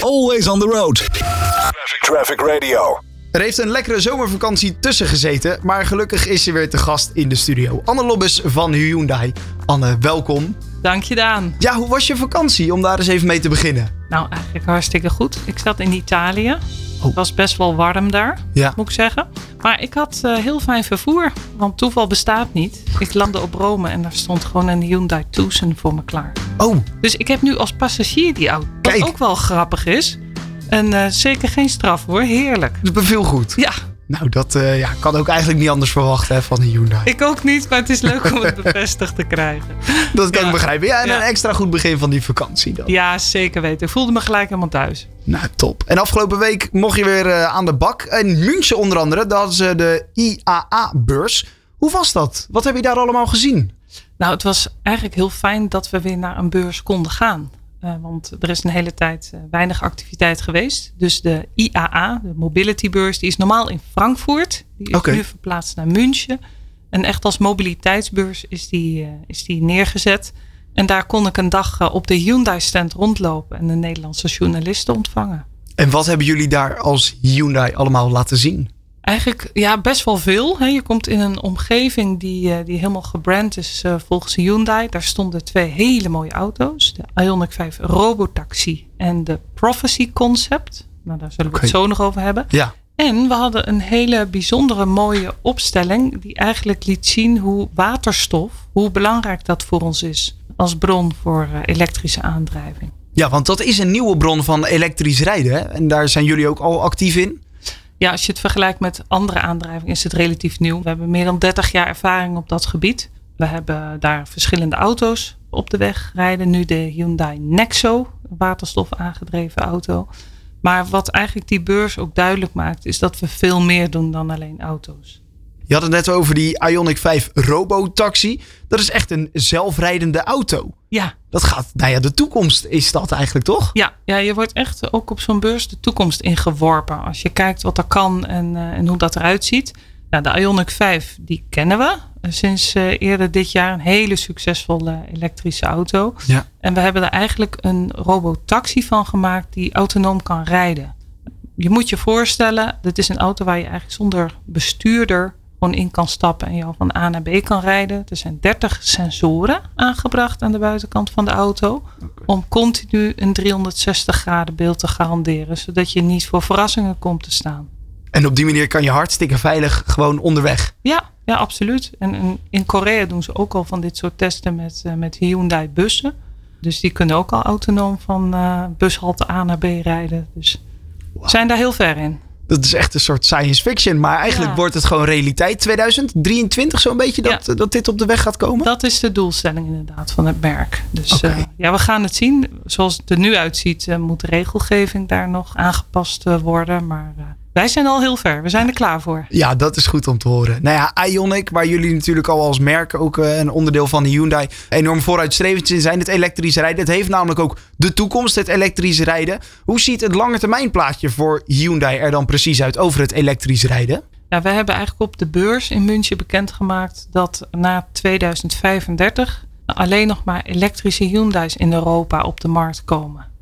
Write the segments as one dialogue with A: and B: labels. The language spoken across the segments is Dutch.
A: Always on the road. Traffic, Traffic Radio.
B: Er heeft een lekkere zomervakantie tussen gezeten, maar gelukkig is ze weer te gast in de studio. Anne Lobbes van Hyundai. Anne, welkom.
C: Dank je, Daan.
B: Ja, hoe was je vakantie? Om daar eens even mee te beginnen.
C: Nou, eigenlijk hartstikke goed. Ik zat in Italië.
B: Oh.
C: Het was best wel warm daar,
B: Ja.
C: moet ik zeggen. Maar ik had eh, heel fijn vervoer, want toeval bestaat niet. Ik landde op Rome en daar stond gewoon een Hyundai Tucson voor me klaar.
B: Oh,
C: Dus ik heb nu als passagier die auto.
B: Kijk.
C: Wat ook wel grappig is. En eh, zeker geen straf hoor, heerlijk.
B: dat beviel goed.
C: Ja,
B: Nou, dat eh, ja, kan ook eigenlijk niet anders verwachten hè, van een Hyundai.
C: ik ook niet, maar het is leuk om het bevestigd te krijgen.
B: Dat kan
C: Ja.
B: ik begrijpen. Ja, en
C: Ja.
B: een extra goed begin van die vakantie dan.
C: Ja, zeker weten. Ik voelde me gelijk helemaal thuis.
B: Nou, top. En afgelopen week mocht je weer eh, aan de bak. In München onder andere, hadden ze de IAA-beurs. Hoe was dat? Wat heb je daar allemaal gezien?
C: Nou, het was eigenlijk heel fijn dat we weer naar een beurs konden gaan. Eh, want er is een hele tijd eh, weinig activiteit geweest. Dus de IAA, de Mobility Beurs, die is normaal in Frankfurt. Die is nu verplaatst naar München. En echt als mobiliteitsbeurs is die, eh, is die neergezet. En daar kon ik een dag op de Hyundai-stand rondlopen en de Nederlandse journalisten ontvangen.
B: En wat hebben jullie daar als Hyundai allemaal laten zien?
C: Eigenlijk ja, best wel veel. Hè. Je komt in een omgeving die, eh, die helemaal gebrand is eh, volgens Hyundai. Daar stonden twee hele mooie auto's. De Ioniq 5 Robotaxi en de Prophecy Concept. Nou, daar zullen we het zo nog over hebben.
B: Ja.
C: En we hadden een hele bijzondere mooie opstelling die eigenlijk liet zien hoe waterstof, hoe belangrijk dat voor ons is als bron voor eh, elektrische aandrijving.
B: Ja, want dat is een nieuwe bron van elektrisch rijden. Hè? En daar zijn jullie ook al actief in.
C: Ja, als je het vergelijkt met andere aandrijvingen is het relatief nieuw. We hebben meer dan 30 jaar ervaring op dat gebied. We hebben daar verschillende auto's op de weg rijden. Nu de Hyundai Nexo, waterstof aangedreven auto. Maar wat eigenlijk die beurs ook duidelijk maakt, is dat we veel meer doen dan alleen auto's.
B: Je had het net over die Ioniq 5 Robotaxi. Dat is echt een zelfrijdende auto.
C: Ja,
B: Dat gaat, nou ja, de toekomst is dat eigenlijk toch?
C: ja, ja je wordt echt ook op zo'n beurs de toekomst ingeworpen. Als je kijkt wat er kan en, eh, en hoe dat eruit ziet. Nou, de Ioniq 5, die kennen we. Eh, Sinds eh, eerder dit jaar een hele succesvolle elektrische auto.
B: Ja.
C: En we hebben er eigenlijk een robotaxi van gemaakt die autonoom kan rijden. Je moet je voorstellen, dit is een auto waar je eigenlijk zonder bestuurder gewoon in kan stappen en jou van A naar B kan rijden. Er zijn 30 sensoren aangebracht aan de buitenkant van de auto. Om continu een 360 graden beeld te garanderen. Zodat je niet voor verrassingen komt te staan.
B: En op die manier kan je hartstikke veilig gewoon onderweg.
C: Ja, ja absoluut. En, en in Korea doen ze ook al van dit soort testen met, eh, met Hyundai bussen. Dus die kunnen ook al autonoom van eh, bushalte A naar B rijden. Dus zijn daar heel ver in.
B: Dat is echt een soort science fiction. Maar eigenlijk
C: Ja.
B: wordt het gewoon realiteit. 2023 zo'n beetje dat, dat dit op de weg gaat komen.
C: Dat is de doelstelling inderdaad van het merk. Dus eh, ja, we gaan het zien. Zoals het er nu uitziet, eh, moet regelgeving daar nog aangepast eh, worden. Maar wij zijn al heel ver. We zijn er klaar voor.
B: Ja, dat is goed om te horen. Nou ja, Ionic, waar jullie natuurlijk al als merk ook eh, een onderdeel van de Hyundai enorm vooruitstrevend in zijn, het elektrisch rijden. Het heeft namelijk ook de toekomst, het elektrisch rijden. Hoe ziet het lange termijn plaatje voor Hyundai er dan precies uit over het elektrisch rijden?
C: Ja, we hebben eigenlijk op de beurs in München bekendgemaakt dat na 2035 alleen nog maar elektrische Hyundai's in Europa op de markt komen.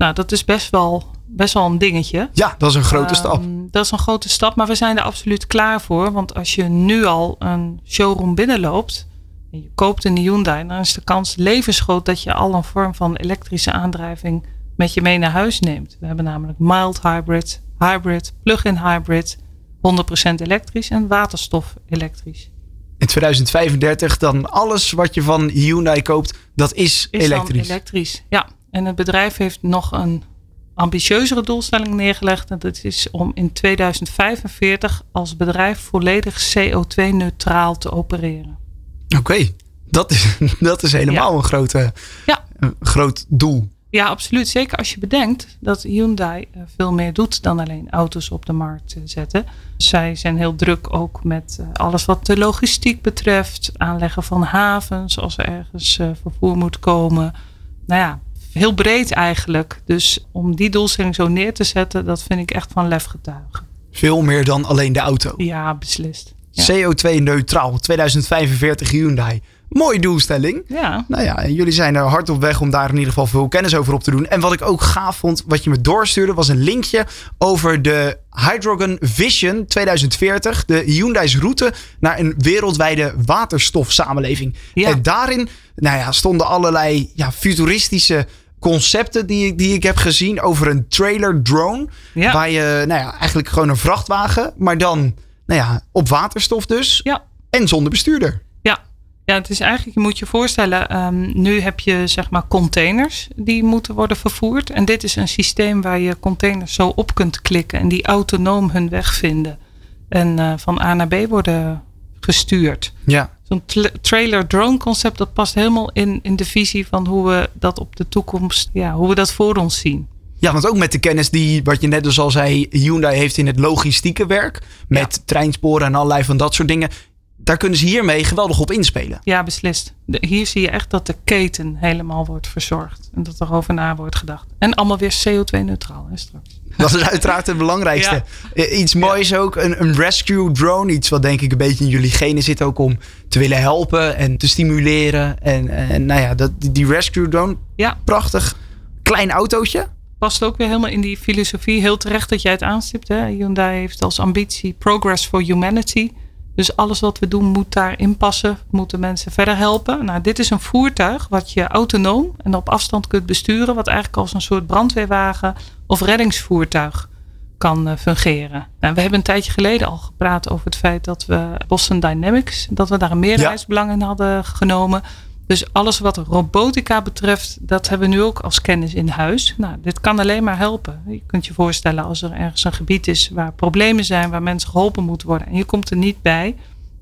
C: Nou, dat is best wel, best wel een dingetje.
B: Ja, dat is een grote
C: Ehm,
B: stap.
C: Dat is een grote stap, maar we zijn er absoluut klaar voor. Want als je nu al een showroom binnenloopt en je koopt een Hyundai, dan is de kans levensgroot dat je al een vorm van elektrische aandrijving met je mee naar huis neemt. We hebben namelijk mild hybrid, hybrid, plug-in hybrid, 100% elektrisch en waterstof elektrisch.
B: In 2035 dan alles wat je van Hyundai koopt, dat is,
C: Is
B: elektrisch.
C: dan elektrisch. Ja, en het bedrijf heeft nog een ambitieuzere doelstelling neergelegd. En dat is om in 2045 als bedrijf volledig CO2-neutraal te opereren.
B: Oké, dat, is, dat is helemaal
C: Ja.
B: een, grote,
C: Ja.
B: een groot doel.
C: Ja, absoluut. Zeker als je bedenkt dat Hyundai eh, veel meer doet dan alleen auto's op de markt eh, zetten. Zij zijn heel druk ook met eh, alles wat de logistiek betreft. Aanleggen van havens als er ergens vervoer moet komen. Nou ja, heel breed eigenlijk. Dus om die doelstelling zo neer te zetten, dat vind ik echt van lef getuigen.
B: Veel meer dan alleen de auto.
C: Ja, beslist. Ja.
B: CO2-neutraal, 2045 Hyundai. Mooie doelstelling.
C: Ja.
B: Nou ja, en jullie zijn er hard op weg om daar in ieder geval veel kennis over op te doen. En wat ik ook gaaf vond, wat je me doorstuurde, was een linkje over de Hydrogen Vision 2040. De Hyundai's route naar een wereldwijde waterstofsamenleving.
C: Ja.
B: En daarin nou ja, stonden allerlei ja, futuristische concepten die, ik- die ik heb gezien over een trailer drone.
C: Ja.
B: Waar je nou ja, eigenlijk gewoon een vrachtwagen, maar dan nou ja, op waterstof dus.
C: Ja.
B: En zonder bestuurder.
C: Ja. Ja, het is eigenlijk, je moet je voorstellen, ehm, nu heb je zeg maar containers die moeten worden vervoerd. En dit is een systeem waar je containers zo op kunt klikken en die autonoom hun weg vinden. En eh, van A naar B worden gestuurd.
B: Ja.
C: Zo'n tra- trailer drone concept, dat past helemaal in, in de visie van hoe we dat op de toekomst, ja, hoe we dat voor ons zien.
B: Ja, want ook met de kennis die, wat je net dus al zei, Hyundai heeft in het logistieke werk. Met treinsporen en allerlei van dat soort dingen. Daar kunnen ze hiermee geweldig op inspelen.
C: Ja, beslist. De- hier zie je echt dat de keten helemaal wordt verzorgd. En dat er over na wordt gedacht. En allemaal weer CO2-neutraal hè, straks.
B: Dat is uiteraard het belangrijkste. Eh, Iets moois ook, een, een rescue drone. Iets wat denk ik een beetje in jullie genen zit ook om te willen helpen en te stimuleren. En, en nou ja, dat, die- die rescue drone,
C: Ja,
B: prachtig. Klein autootje.
C: past ook weer helemaal in die filosofie. Heel terecht dat jij het aanstipt. Hè? Hyundai heeft als ambitie Progress for Humanity. Dus alles wat we doen moet daarin passen. Moeten mensen verder helpen. Nou, dit is een voertuig wat je autonoom en op afstand kunt besturen. Wat eigenlijk als een soort brandweerwagen of reddingsvoertuig kan eh, fungeren. Nou, we hebben een tijdje geleden al gepraat over het feit dat we Boston Dynamics, dat we daar een meerderheidsbelang in hadden genomen. Dus alles wat robotica betreft, dat hebben we nu ook als kennis in huis. Nou, dit kan alleen maar helpen. Je kunt je voorstellen als er ergens een gebied is waar problemen zijn, waar mensen geholpen moeten worden en je komt er niet bij,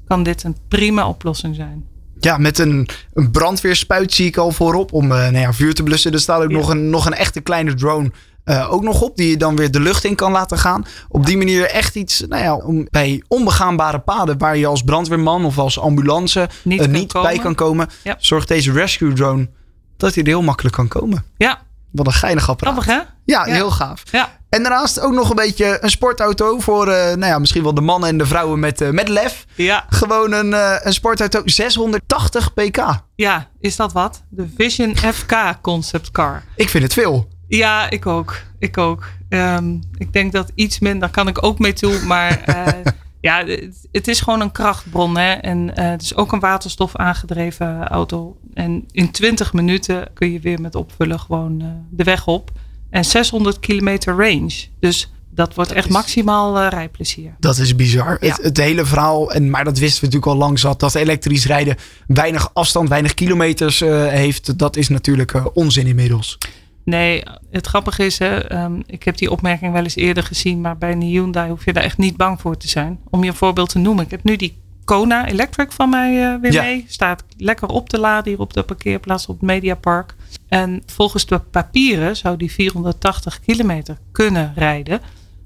C: kan dit een prima oplossing zijn.
B: Ja, met een, een brandweerspuit zie ik al voorop om eh, nou ja, vuur te blussen. Er staat ook
C: Ja.
B: nog, een, nog een echte kleine drone eh, ook nog op. Die je dan weer de lucht in kan laten gaan. Op die manier echt iets nou ja, om, bij onbegaanbare paden. Waar je als brandweerman of als ambulance
C: Niet
B: eh, niet bij kan komen.
C: Ja.
B: Zorgt deze rescue drone dat hij er heel makkelijk kan komen.
C: Ja,
B: Wat een geinig apparaat.
C: grappig hè?
B: Ja,
C: Ja.
B: heel gaaf.
C: Ja,
B: En daarnaast ook nog een beetje een sportauto voor eh, nou ja, misschien wel de mannen en de vrouwen met, met lef.
C: ja,
B: Gewoon een, een sportauto 680 pk.
C: ja, is dat wat? De Vision FK concept car.
B: Ik vind het veel.
C: Ja, ik ook. Ik ook. Ehm, ik denk dat iets minder kan ik ook mee toe. Maar eh, ja, het, het is gewoon een krachtbron. Hè? En eh, het is ook een waterstof aangedreven auto. En in 20 minuten kun je weer met opvullen gewoon eh, de weg op. En 600 kilometer range. Dus dat wordt echt
B: is-
C: maximaal rijplezier.
B: Dat is bizar.
C: Ja.
B: Het, het hele verhaal, en, maar dat wisten we natuurlijk al lang zat, dat elektrisch rijden weinig afstand, weinig kilometers heeft. Dat is natuurlijk onzin inmiddels.
C: Nee, het grappige is, hè, ehm, ik heb die opmerking wel eens eerder gezien, maar bij een Hyundai hoef je daar echt niet bang voor te zijn. Om je een voorbeeld te noemen. Ik heb nu die Kona Electric van mij eh, weer
B: Ja.
C: mee. Staat lekker op te laden hier op de parkeerplaats op het Mediapark. En volgens de papieren zou die 480 kilometer kunnen rijden.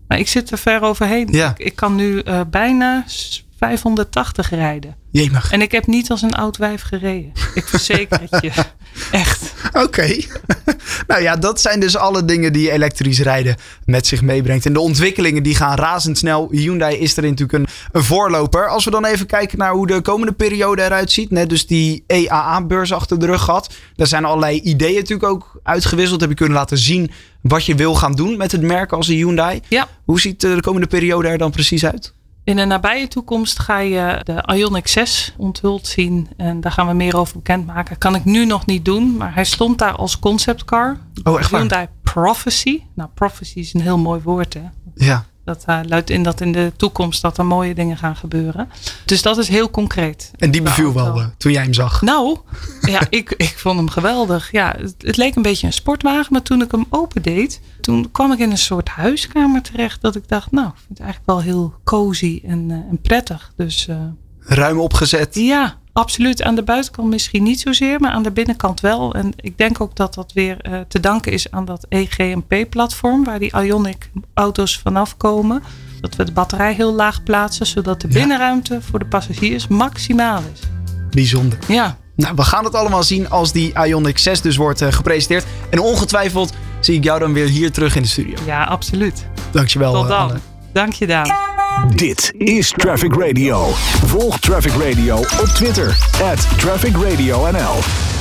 C: Maar ik zit er ver overheen.
B: Ja.
C: Ik, ik kan nu eh, bijna s- 580 rijden.
B: Jemig.
C: En ik heb niet als een oud wijf gereden. Ik verzeker het je. Echt.
B: Oké. Nou ja, dat zijn dus alle dingen die elektrisch rijden met zich meebrengt. En de ontwikkelingen die gaan razendsnel. Hyundai is erin natuurlijk een, een voorloper. Als we dan even kijken naar hoe de komende periode eruit ziet. Net dus die EAA-beurs achter de rug gehad. Daar zijn allerlei ideeën natuurlijk ook uitgewisseld. Heb je kunnen laten zien wat je wil gaan doen met het merk als een Hyundai.
C: Ja.
B: Hoe ziet eh, de komende periode er dan precies uit?
C: In de nabije toekomst ga je de Ioniq 6 onthuld zien. En daar gaan we meer over bekendmaken. Kan ik nu nog niet doen. Maar hij stond daar als conceptcar.
B: Oh, echt waar?
C: Hyundai Prophecy. Nou, Prophecy is een heel mooi woord hè.
B: Ja.
C: Dat eh, luidt in dat in de toekomst dat er mooie dingen gaan gebeuren. Dus dat is heel concreet.
B: En die beviel wel eh, toen jij hem zag.
C: Nou, ja, ik, ik vond hem geweldig. Ja, het, het leek een beetje een sportwagen, maar toen ik hem opendeed, toen kwam ik in een soort huiskamer terecht dat ik dacht, nou, ik vind het eigenlijk wel heel cozy en, eh, en prettig. Dus
B: Ruim opgezet.
C: ja, absoluut. Aan de buitenkant misschien niet zozeer, maar aan de binnenkant wel. En ik denk ook dat dat weer eh, te danken is aan dat EGMP-platform, waar die Ionic auto's vanaf komen. Dat we de batterij heel laag plaatsen, zodat de
B: Ja.
C: binnenruimte voor de passagiers maximaal is.
B: Bijzonder.
C: Ja,
B: Nou, we gaan het allemaal zien als die Ioniq 6 dus wordt eh, gepresenteerd. En ongetwijfeld zie ik jou dan weer hier terug in de studio.
C: ja, absoluut.
B: Dankjewel,
C: Tot
B: eh,
C: dan.
B: Anne.
C: Dank je, Daan.
A: Dit is Traffic Radio. Volg Traffic Radio op Twitter. At Traffic Radio NL.